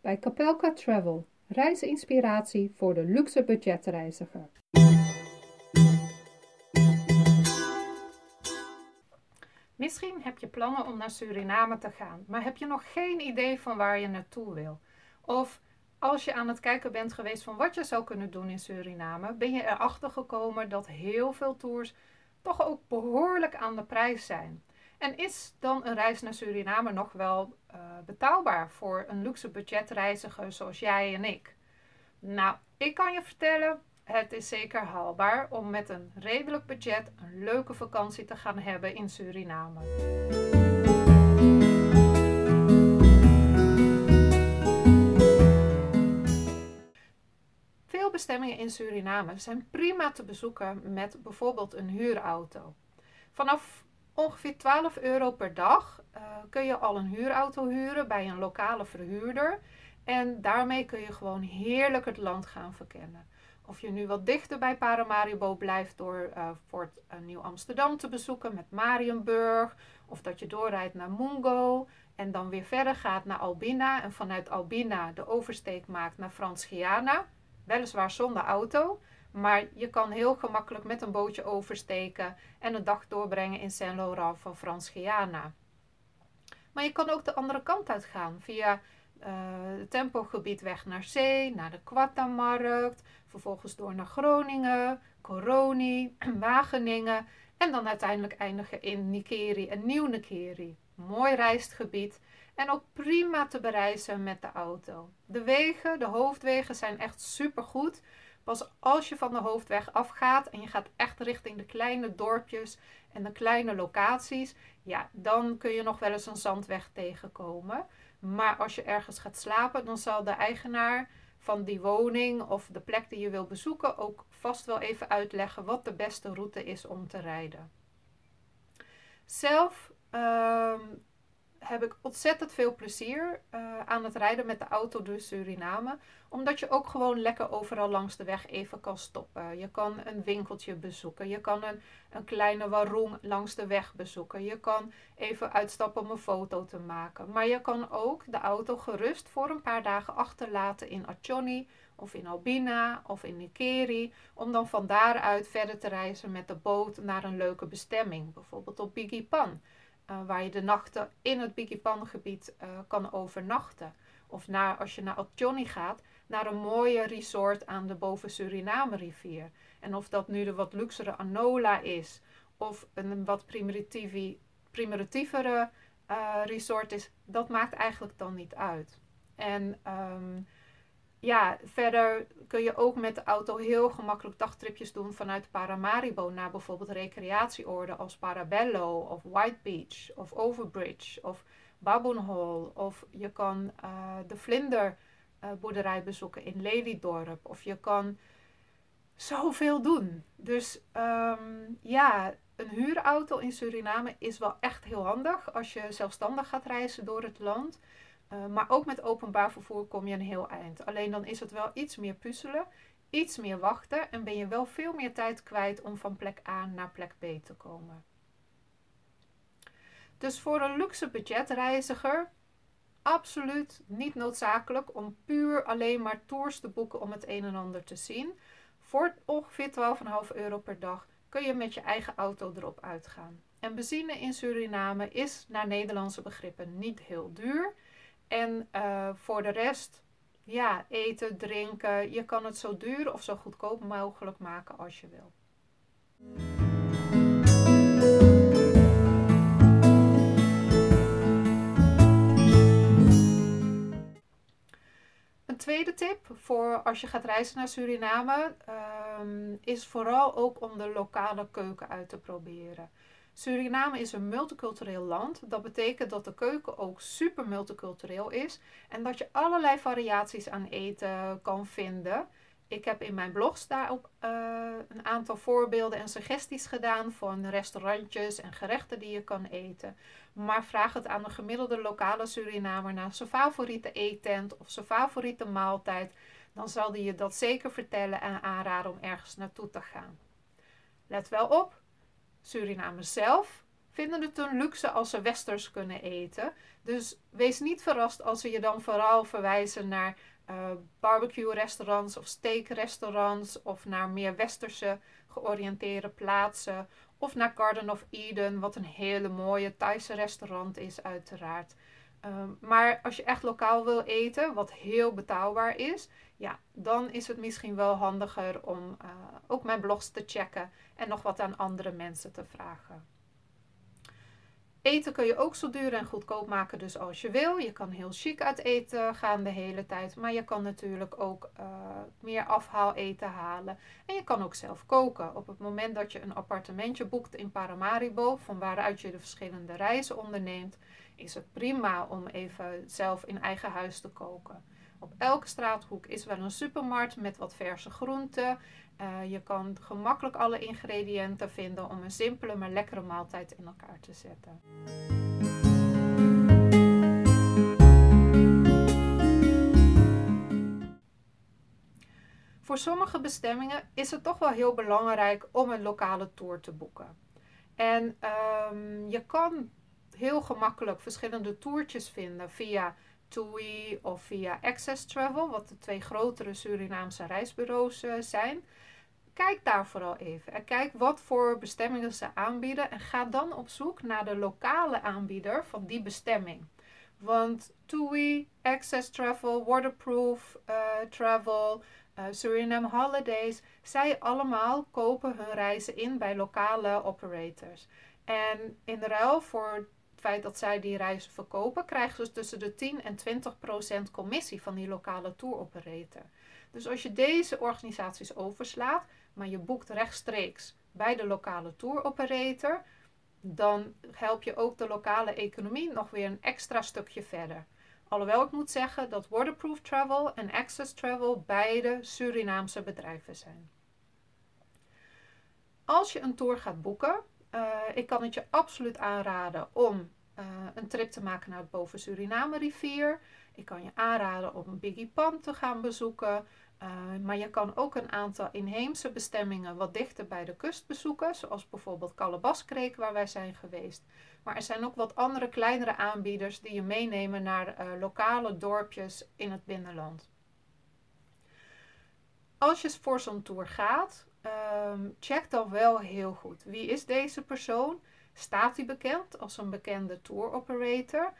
Bij Capelka Travel, reisinspiratie voor de luxe budgetreiziger. Misschien heb je plannen om naar Suriname te gaan, maar heb je nog geen idee van waar je naartoe wil. Of als je aan het kijken bent geweest van wat je zou kunnen doen in Suriname, ben je erachter gekomen dat heel veel tours toch ook behoorlijk aan de prijs zijn. En is dan een reis naar Suriname nog wel uh, betaalbaar voor een luxe budgetreiziger zoals jij en ik? Nou, ik kan je vertellen, het is zeker haalbaar om met een redelijk budget een leuke vakantie te gaan hebben in Suriname. Veel bestemmingen in Suriname zijn prima te bezoeken met bijvoorbeeld een huurauto. Vanaf ongeveer 12 euro per dag uh, kun je al een huurauto huren bij een lokale verhuurder. En daarmee kun je gewoon heerlijk het land gaan verkennen. Of je nu wat dichter bij Paramaribo blijft door uh, Fort uh, Nieuw-Amsterdam te bezoeken met Marienburg. Of dat je doorrijdt naar Mungo en dan weer verder gaat naar Albina. En vanuit Albina de oversteek maakt naar Frans-Guyana. Weliswaar zonder auto. Maar je kan heel gemakkelijk met een bootje oversteken en een dag doorbrengen in Saint-Laurent van Frans-Guyana. Maar je kan ook de andere kant uit gaan via uh, het tempogebied weg naar zee, naar de Quatta-markt, vervolgens door naar Groningen, Coroni, Wageningen en dan uiteindelijk eindigen in Nikeri en Nieuw-Nikeri. Mooi reisgebied en ook prima te bereizen met de auto. De wegen, de hoofdwegen zijn echt supergoed. Pas als je van de hoofdweg afgaat en je gaat echt richting de kleine dorpjes en de kleine locaties, ja, dan kun je nog wel eens een zandweg tegenkomen. Maar als je ergens gaat slapen, dan zal de eigenaar van die woning of de plek die je wil bezoeken ook vast wel even uitleggen wat de beste route is om te rijden. Zelf ehm, heb ik ontzettend veel plezier uh, aan het rijden met de auto door Suriname. Omdat je ook gewoon lekker overal langs de weg even kan stoppen. Je kan een winkeltje bezoeken. Je kan een, een kleine warung langs de weg bezoeken. Je kan even uitstappen om een foto te maken. Maar je kan ook de auto gerust voor een paar dagen achterlaten in Achoni of in Albina of in Nikeri. Om dan van daaruit verder te reizen met de boot naar een leuke bestemming. Bijvoorbeeld op Biggie Pan. Uh, waar je de nachten in het Bikipan-gebied uh, kan overnachten. Of als je naar Johnny gaat, naar een mooie resort aan de boven Suriname rivier. En of dat nu de wat luxere Anola is, of een wat primitievere uh, resort is, dat maakt eigenlijk dan niet uit. En um, ja, verder kun je ook met de auto heel gemakkelijk dagtripjes doen vanuit Paramaribo naar bijvoorbeeld recreatieoorden als Parabello of White Beach of Overbridge of Baboon Hall. Of je kan uh, de vlinderboerderij uh, bezoeken in Lelydorp. Of je kan zoveel doen. Dus um, ja, een huurauto in Suriname is wel echt heel handig als je zelfstandig gaat reizen door het land. Uh, maar ook met openbaar vervoer kom je een heel eind. Alleen dan is het wel iets meer puzzelen, iets meer wachten en ben je wel veel meer tijd kwijt om van plek A naar plek B te komen. Dus voor een luxe budgetreiziger absoluut niet noodzakelijk om puur alleen maar tours te boeken om het een en ander te zien. Voor ongeveer 12,5 euro per dag kun je met je eigen auto erop uitgaan. En benzine in Suriname is naar Nederlandse begrippen niet heel duur. En uh, voor de rest, ja, eten, drinken. Je kan het zo duur of zo goedkoop mogelijk maken als je wil. Een tweede tip voor als je gaat reizen naar Suriname um, is vooral ook om de lokale keuken uit te proberen. Suriname is een multicultureel land. Dat betekent dat de keuken ook super multicultureel is en dat je allerlei variaties aan eten kan vinden. Ik heb in mijn blogs daarop uh, een aantal voorbeelden en suggesties gedaan van restaurantjes en gerechten die je kan eten. Maar vraag het aan een gemiddelde lokale Surinamer naar zijn favoriete eettent of zijn favoriete maaltijd. Dan zal die je dat zeker vertellen en aanraden om ergens naartoe te gaan. Let wel op, Suriname zelf vinden het een luxe als ze westers kunnen eten. Dus wees niet verrast als ze je dan vooral verwijzen naar uh, barbecue restaurants of steak restaurants of naar meer westerse georiënteerde plaatsen of naar Garden of Eden, wat een hele mooie Thaise restaurant is uiteraard. Ehm, maar als je echt lokaal wil eten, wat heel betaalbaar is, ja, dan is het misschien wel handiger om uh, ook mijn blogs te checken en nog wat aan andere mensen te vragen. Eten kun je ook zo duur en goedkoop maken, dus als je wil. Je kan heel chic uit eten gaan de hele tijd, maar je kan natuurlijk ook uh, meer afhaal eten halen. En je kan ook zelf koken. Op het moment dat je een appartementje boekt in Paramaribo, van waaruit je de verschillende reizen onderneemt, is het prima om even zelf in eigen huis te koken. Op elke straathoek is wel een supermarkt met wat verse groenten. Uh, je kan gemakkelijk alle ingrediënten vinden om een simpele maar lekkere maaltijd in elkaar te zetten. Voor sommige bestemmingen is het toch wel heel belangrijk om een lokale tour te boeken. En um, je kan heel gemakkelijk verschillende toertjes vinden via TUI of via Access Travel, wat de twee grotere Surinaamse reisbureaus uh, zijn. Kijk daar vooral even en kijk wat voor bestemmingen ze aanbieden en ga dan op zoek naar de lokale aanbieder van die bestemming. Want TUI, Access Travel, Waterproof uh, Travel, uh, Suriname Holidays, zij allemaal kopen hun reizen in bij lokale operators. En in ruil voor feit dat zij die reizen verkopen, krijgen ze tussen de 10 en 20 procent commissie van die lokale tour operator. Dus als je deze organisaties overslaat, maar je boekt rechtstreeks bij de lokale tour operator, dan help je ook de lokale economie nog weer een extra stukje verder. Alhoewel ik moet zeggen dat Waterproof Travel en Access Travel beide Surinaamse bedrijven zijn. Als je een tour gaat boeken, uh, ik kan het je absoluut aanraden om uh, een trip te maken naar het boven Suriname rivier. Ik kan je aanraden om Biggie Pan te gaan bezoeken. Uh, maar je kan ook een aantal inheemse bestemmingen wat dichter bij de kust bezoeken, zoals bijvoorbeeld Calabaskreek waar wij zijn geweest. Maar er zijn ook wat andere kleinere aanbieders die je meenemen naar lokale dorpjes in het binnenland. Als je voor zo'n tour gaat, um, check dan wel heel goed. Wie is deze persoon? Staat hij bekend als een bekende tour operator?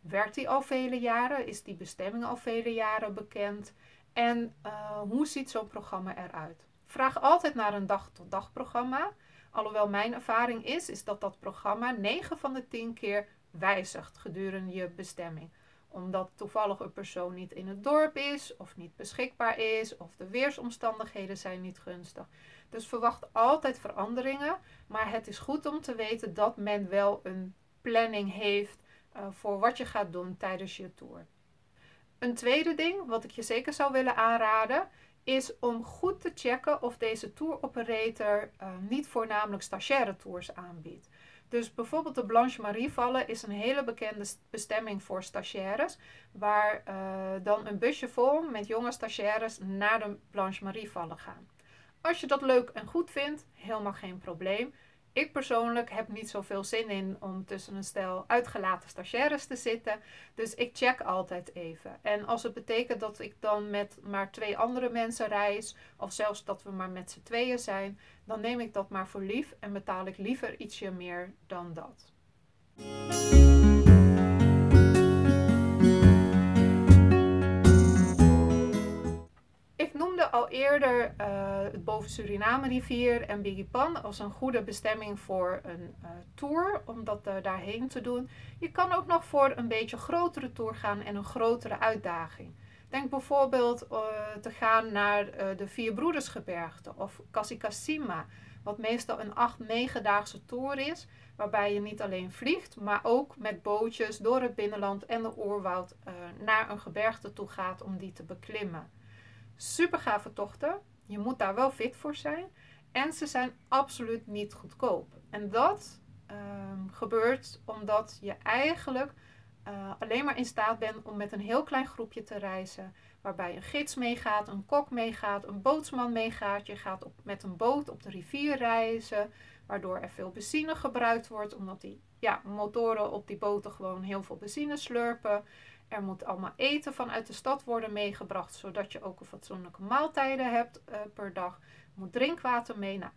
Werkt hij al vele jaren? Is die bestemming al vele jaren bekend? En uh, hoe ziet zo'n programma eruit? Vraag altijd naar een dag-tot-dag programma. Alhoewel mijn ervaring is, is dat dat programma 9 van de 10 keer wijzigt gedurende je bestemming. Omdat toevallig een persoon niet in het dorp is, of niet beschikbaar is, of de weersomstandigheden zijn niet gunstig. Dus verwacht altijd veranderingen. Maar het is goed om te weten dat men wel een planning heeft uh, voor wat je gaat doen tijdens je tour. Een tweede ding wat ik je zeker zou willen aanraden is om goed te checken of deze tour operator uh, niet voornamelijk stagiaire tours aanbiedt. Dus bijvoorbeeld de Blanche Marie vallen is een hele bekende bestemming voor stagiaires, waar uh, dan een busje vol met jonge stagiaires naar de Blanche Marie vallen gaan. Als je dat leuk en goed vindt, helemaal geen probleem. Ik persoonlijk heb niet zoveel zin in om tussen een stel uitgelaten stagiaires te zitten. Dus ik check altijd even. En als het betekent dat ik dan met maar twee andere mensen reis, of zelfs dat we maar met z'n tweeën zijn, dan neem ik dat maar voor lief en betaal ik liever ietsje meer dan dat. Noemde al eerder uh, het boven Suriname rivier en Bigipan als een goede bestemming voor een uh, tour, om dat uh, daarheen te doen. Je kan ook nog voor een beetje grotere tour gaan en een grotere uitdaging. Denk bijvoorbeeld te gaan naar de Vier Broedersgebergte of Kasikasima, wat meestal een 8-9 daagse tour is, waarbij je niet alleen vliegt, maar ook met bootjes door het binnenland en de oerwoud naar een gebergte toe gaat om die te beklimmen. Super gave tochten. Je moet daar wel fit voor zijn. En ze zijn absoluut niet goedkoop. En dat um, gebeurt omdat je eigenlijk uh, alleen maar in staat bent om met een heel klein groepje te reizen. Waarbij een gids meegaat, een kok meegaat, een bootsman meegaat. Je gaat op, met een boot op de rivier reizen. waardoor er veel benzine gebruikt wordt, omdat die ja, motoren op die boten gewoon heel veel benzine slurpen. Er moet allemaal eten vanuit de stad worden meegebracht, zodat je ook een fatsoenlijke maaltijden hebt uh, per dag. Er moet drinkwater mee. Nou,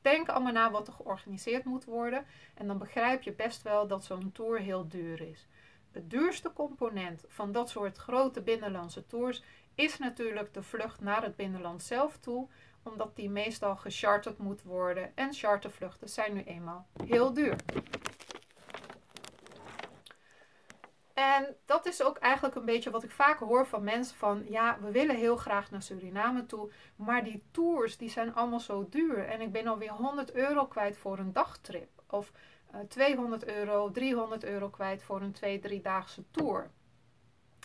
denk allemaal na wat er georganiseerd moet worden. En dan begrijp je best wel dat zo'n tour heel duur is. Het duurste component van dat soort grote binnenlandse tours is natuurlijk de vlucht naar het binnenland zelf toe, omdat die meestal gecharterd moet worden. En chartervluchten zijn nu eenmaal heel duur. En dat is ook eigenlijk een beetje wat ik vaak hoor van mensen van ja, we willen heel graag naar Suriname toe, maar die tours die zijn allemaal zo duur en ik ben alweer 100 euro kwijt voor een dagtrip of uh, eh, 200 euro, 300 euro kwijt voor een 2 3 daagse tour.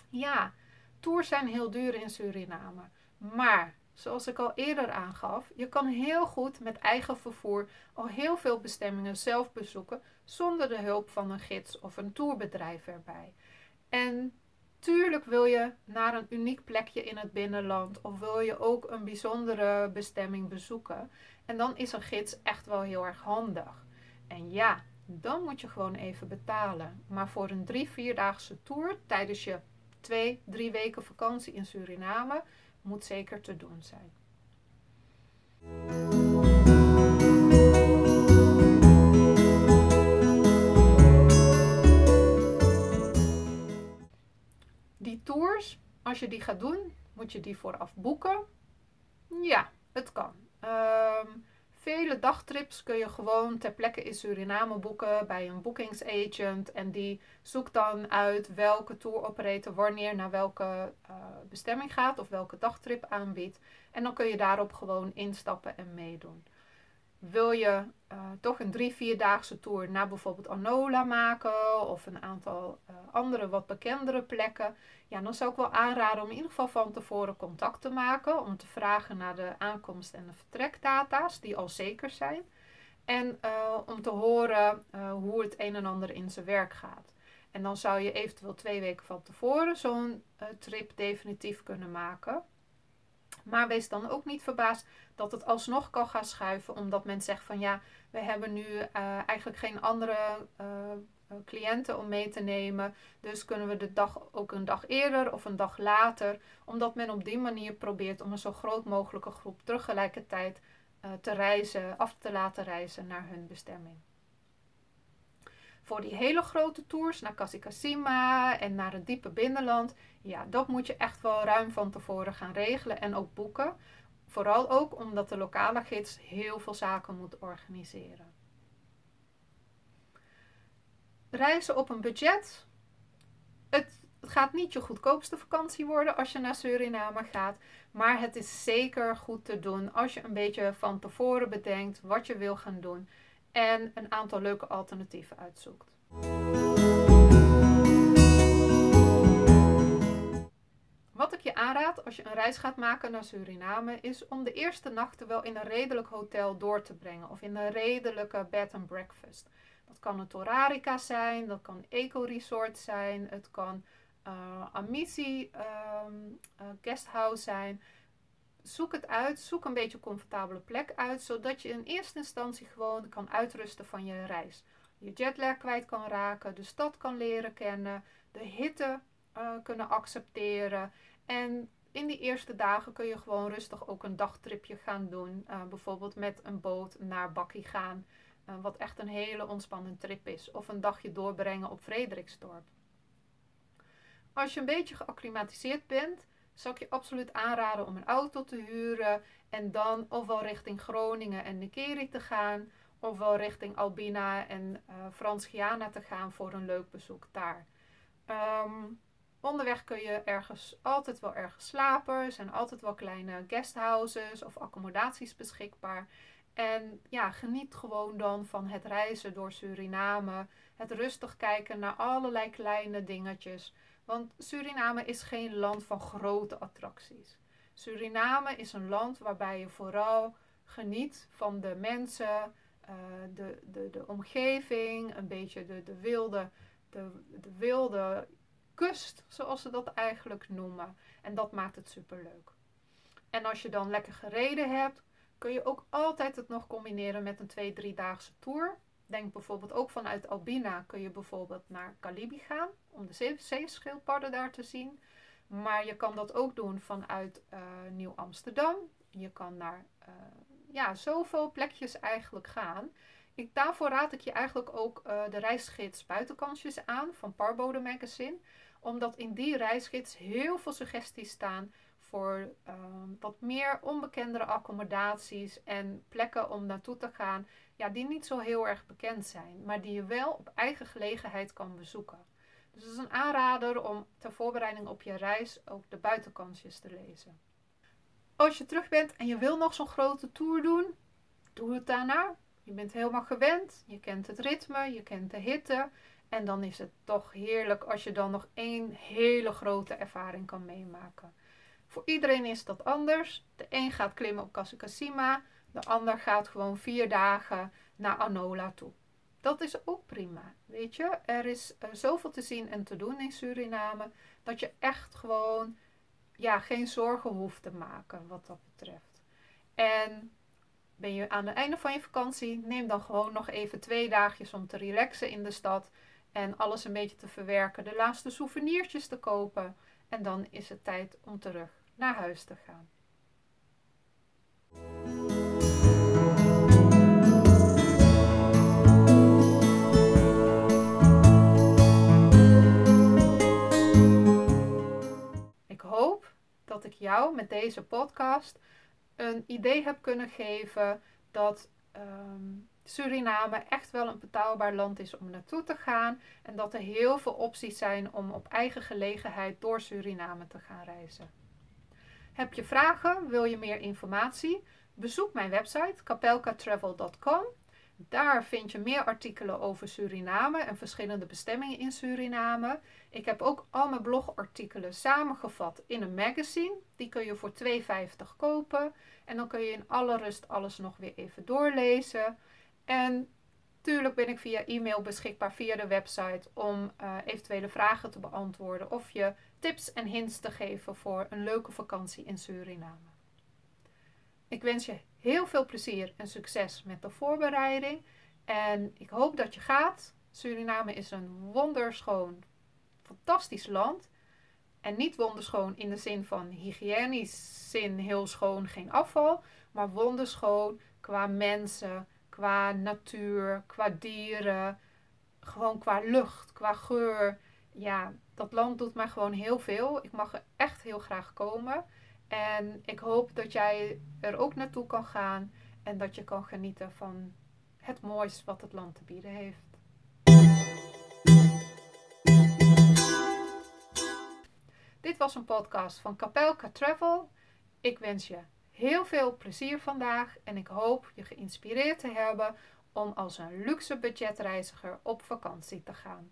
Ja, tours zijn heel duur in Suriname, maar zoals ik al eerder aangaf, je kan heel goed met eigen vervoer al heel veel bestemmingen zelf bezoeken zonder de hulp van een gids of een tourbedrijf erbij. En tuurlijk wil je naar een uniek plekje in het binnenland of wil je ook een bijzondere bestemming bezoeken. En dan is een gids echt wel heel erg handig. En ja, dan moet je gewoon even betalen. Maar voor een drie, vierdaagse tour tijdens je twee, drie weken vakantie in Suriname moet zeker te doen zijn. Die tours, als je die gaat doen, moet je die vooraf boeken. Ja, het kan. Um, Vele dagtrips kun je gewoon ter plekke in Suriname boeken bij een boekingsagent. En die zoekt dan uit welke tour operator wanneer naar welke uh, bestemming gaat of welke dagtrip aanbiedt. En dan kun je daarop gewoon instappen en meedoen. Wil je uh, toch een drie, vierdaagse tour naar bijvoorbeeld Anola maken of een aantal uh, andere wat bekendere plekken, ja, dan zou ik wel aanraden om in ieder geval van tevoren contact te maken om te vragen naar de aankomst en de vertrekdata's die al zeker zijn. En uh, om te horen hoe het een en ander in zijn werk gaat. En dan zou je eventueel twee weken van tevoren zo'n trip definitief kunnen maken. Maar wees dan ook niet verbaasd dat het alsnog kan gaan schuiven, omdat men zegt van ja, we hebben nu uh, eigenlijk geen andere uh, cliënten om mee te nemen. Dus kunnen we de dag ook een dag eerder of een dag later, omdat men op die manier probeert om een zo groot mogelijke groep tegelijkertijd te reizen, af te laten reizen naar hun bestemming. Voor die hele grote tours naar Kasikasima en naar het diepe binnenland, ja, dat moet je echt wel ruim van tevoren gaan regelen en ook boeken. Vooral ook omdat de lokale gids heel veel zaken moet organiseren. Reizen op een budget. Het gaat niet je goedkoopste vakantie worden als je naar Suriname gaat. Maar het is zeker goed te doen als je een beetje van tevoren bedenkt wat je wil gaan doen. En een aantal leuke alternatieven uitzoekt. Wat ik je aanraad als je een reis gaat maken naar Suriname is om de eerste nachten wel in een redelijk hotel door te brengen of in een redelijke bed and breakfast. Dat kan een Torarica zijn, dat kan een eco-resort zijn, het kan uh, Amici um, guesthouse zijn. Zoek het uit, zoek een beetje een comfortabele plek uit, zodat je in eerste instantie gewoon kan uitrusten van je reis. Je jetlag kwijt kan raken, de stad kan leren kennen, de hitte uh, kunnen accepteren en in die eerste dagen kun je gewoon rustig ook een dagtripje gaan doen. Uh, bijvoorbeeld met een boot naar Bakkie gaan. Uh, wat echt een hele ontspannende trip is. Of een dagje doorbrengen op Frederiksdorp. Als je een beetje geacclimatiseerd bent, zou ik je absoluut aanraden om een auto te huren. En dan ofwel richting Groningen en Nekeri te gaan. Ofwel richting Albina en uh, Frans Giana te gaan voor een leuk bezoek daar. Um, Onderweg kun je ergens altijd wel ergens slapen. Er zijn altijd wel kleine guesthouses of accommodaties beschikbaar. En ja, geniet gewoon dan van het reizen door Suriname. Het rustig kijken naar allerlei kleine dingetjes. Want Suriname is geen land van grote attracties. Suriname is een land waarbij je vooral geniet van de mensen, uh, de, de, de omgeving, een beetje de, de wilde, de, de wilde kust, zoals ze dat eigenlijk noemen. En dat maakt het superleuk. En als je dan lekker gereden hebt, kun je ook altijd het nog combineren met een twee, driedaagse tour. Denk bijvoorbeeld ook vanuit Albina kun je bijvoorbeeld naar Calibi gaan om de zeeschildpadden daar te zien. Maar je kan dat ook doen vanuit uh, Nieuw-Amsterdam. Je kan naar uh, ja, zoveel plekjes eigenlijk gaan. Ik, daarvoor raad ik je eigenlijk ook uh, de reisgids Buitenkansjes aan van Parbode Magazine. Omdat in die reisgids heel veel suggesties staan voor ehm, wat meer onbekendere accommodaties en plekken om naartoe te gaan. Ja, die niet zo heel erg bekend zijn, maar die je wel op eigen gelegenheid kan bezoeken. Dus het is een aanrader om ter voorbereiding op je reis ook de buitenkansjes te lezen. Als je terug bent en je wil nog zo'n grote tour doen, doe het daarna. Je bent helemaal gewend, je kent het ritme, je kent de hitte. En dan is het toch heerlijk als je dan nog één hele grote ervaring kan meemaken. Voor iedereen is dat anders. De een gaat klimmen op Kasukasima, de ander gaat gewoon vier dagen naar Anola toe. Dat is ook prima, weet je. Er is uh, zoveel te zien en te doen in Suriname dat je echt gewoon ja, geen zorgen hoeft te maken wat dat betreft. En ben je aan het einde van je vakantie, neem dan gewoon nog even twee dagjes om te relaxen in de stad en alles een beetje te verwerken, de laatste souvenirtjes te kopen en dan is het tijd om terug naar huis te gaan. Ik hoop dat ik jou met deze podcast een idee heb kunnen geven dat ehm, Suriname echt wel een betaalbaar land is om naartoe te gaan. En dat er heel veel opties zijn om op eigen gelegenheid door Suriname te gaan reizen. Heb je vragen? Wil je meer informatie? Bezoek mijn website kapelkatravel.com. Daar vind je meer artikelen over Suriname en verschillende bestemmingen in Suriname. Ik heb ook al mijn blogartikelen samengevat in een magazine. Die kun je voor 2,50 kopen. En dan kun je in alle rust alles nog weer even doorlezen. En Tuurlijk ben ik via e-mail beschikbaar via de website om uh, eventuele vragen te beantwoorden of je tips en hints te geven voor een leuke vakantie in Suriname. Ik wens je heel veel plezier en succes met de voorbereiding en ik hoop dat je gaat. Suriname is een wonderschoon, fantastisch land. En niet wonderschoon in de zin van hygiënisch zin heel schoon, geen afval, maar wonderschoon qua mensen, qua natuur, qua dieren, gewoon qua lucht, qua geur. Ja, dat land doet mij gewoon heel veel. Ik mag er echt heel graag komen. En ik hoop dat jij er ook naartoe kan gaan en dat je kan genieten van het moois wat het land te bieden heeft. Dit was een podcast van Kapelka Travel. Ik wens je heel veel plezier vandaag en ik hoop je geïnspireerd te hebben om als een luxe budgetreiziger op vakantie te gaan.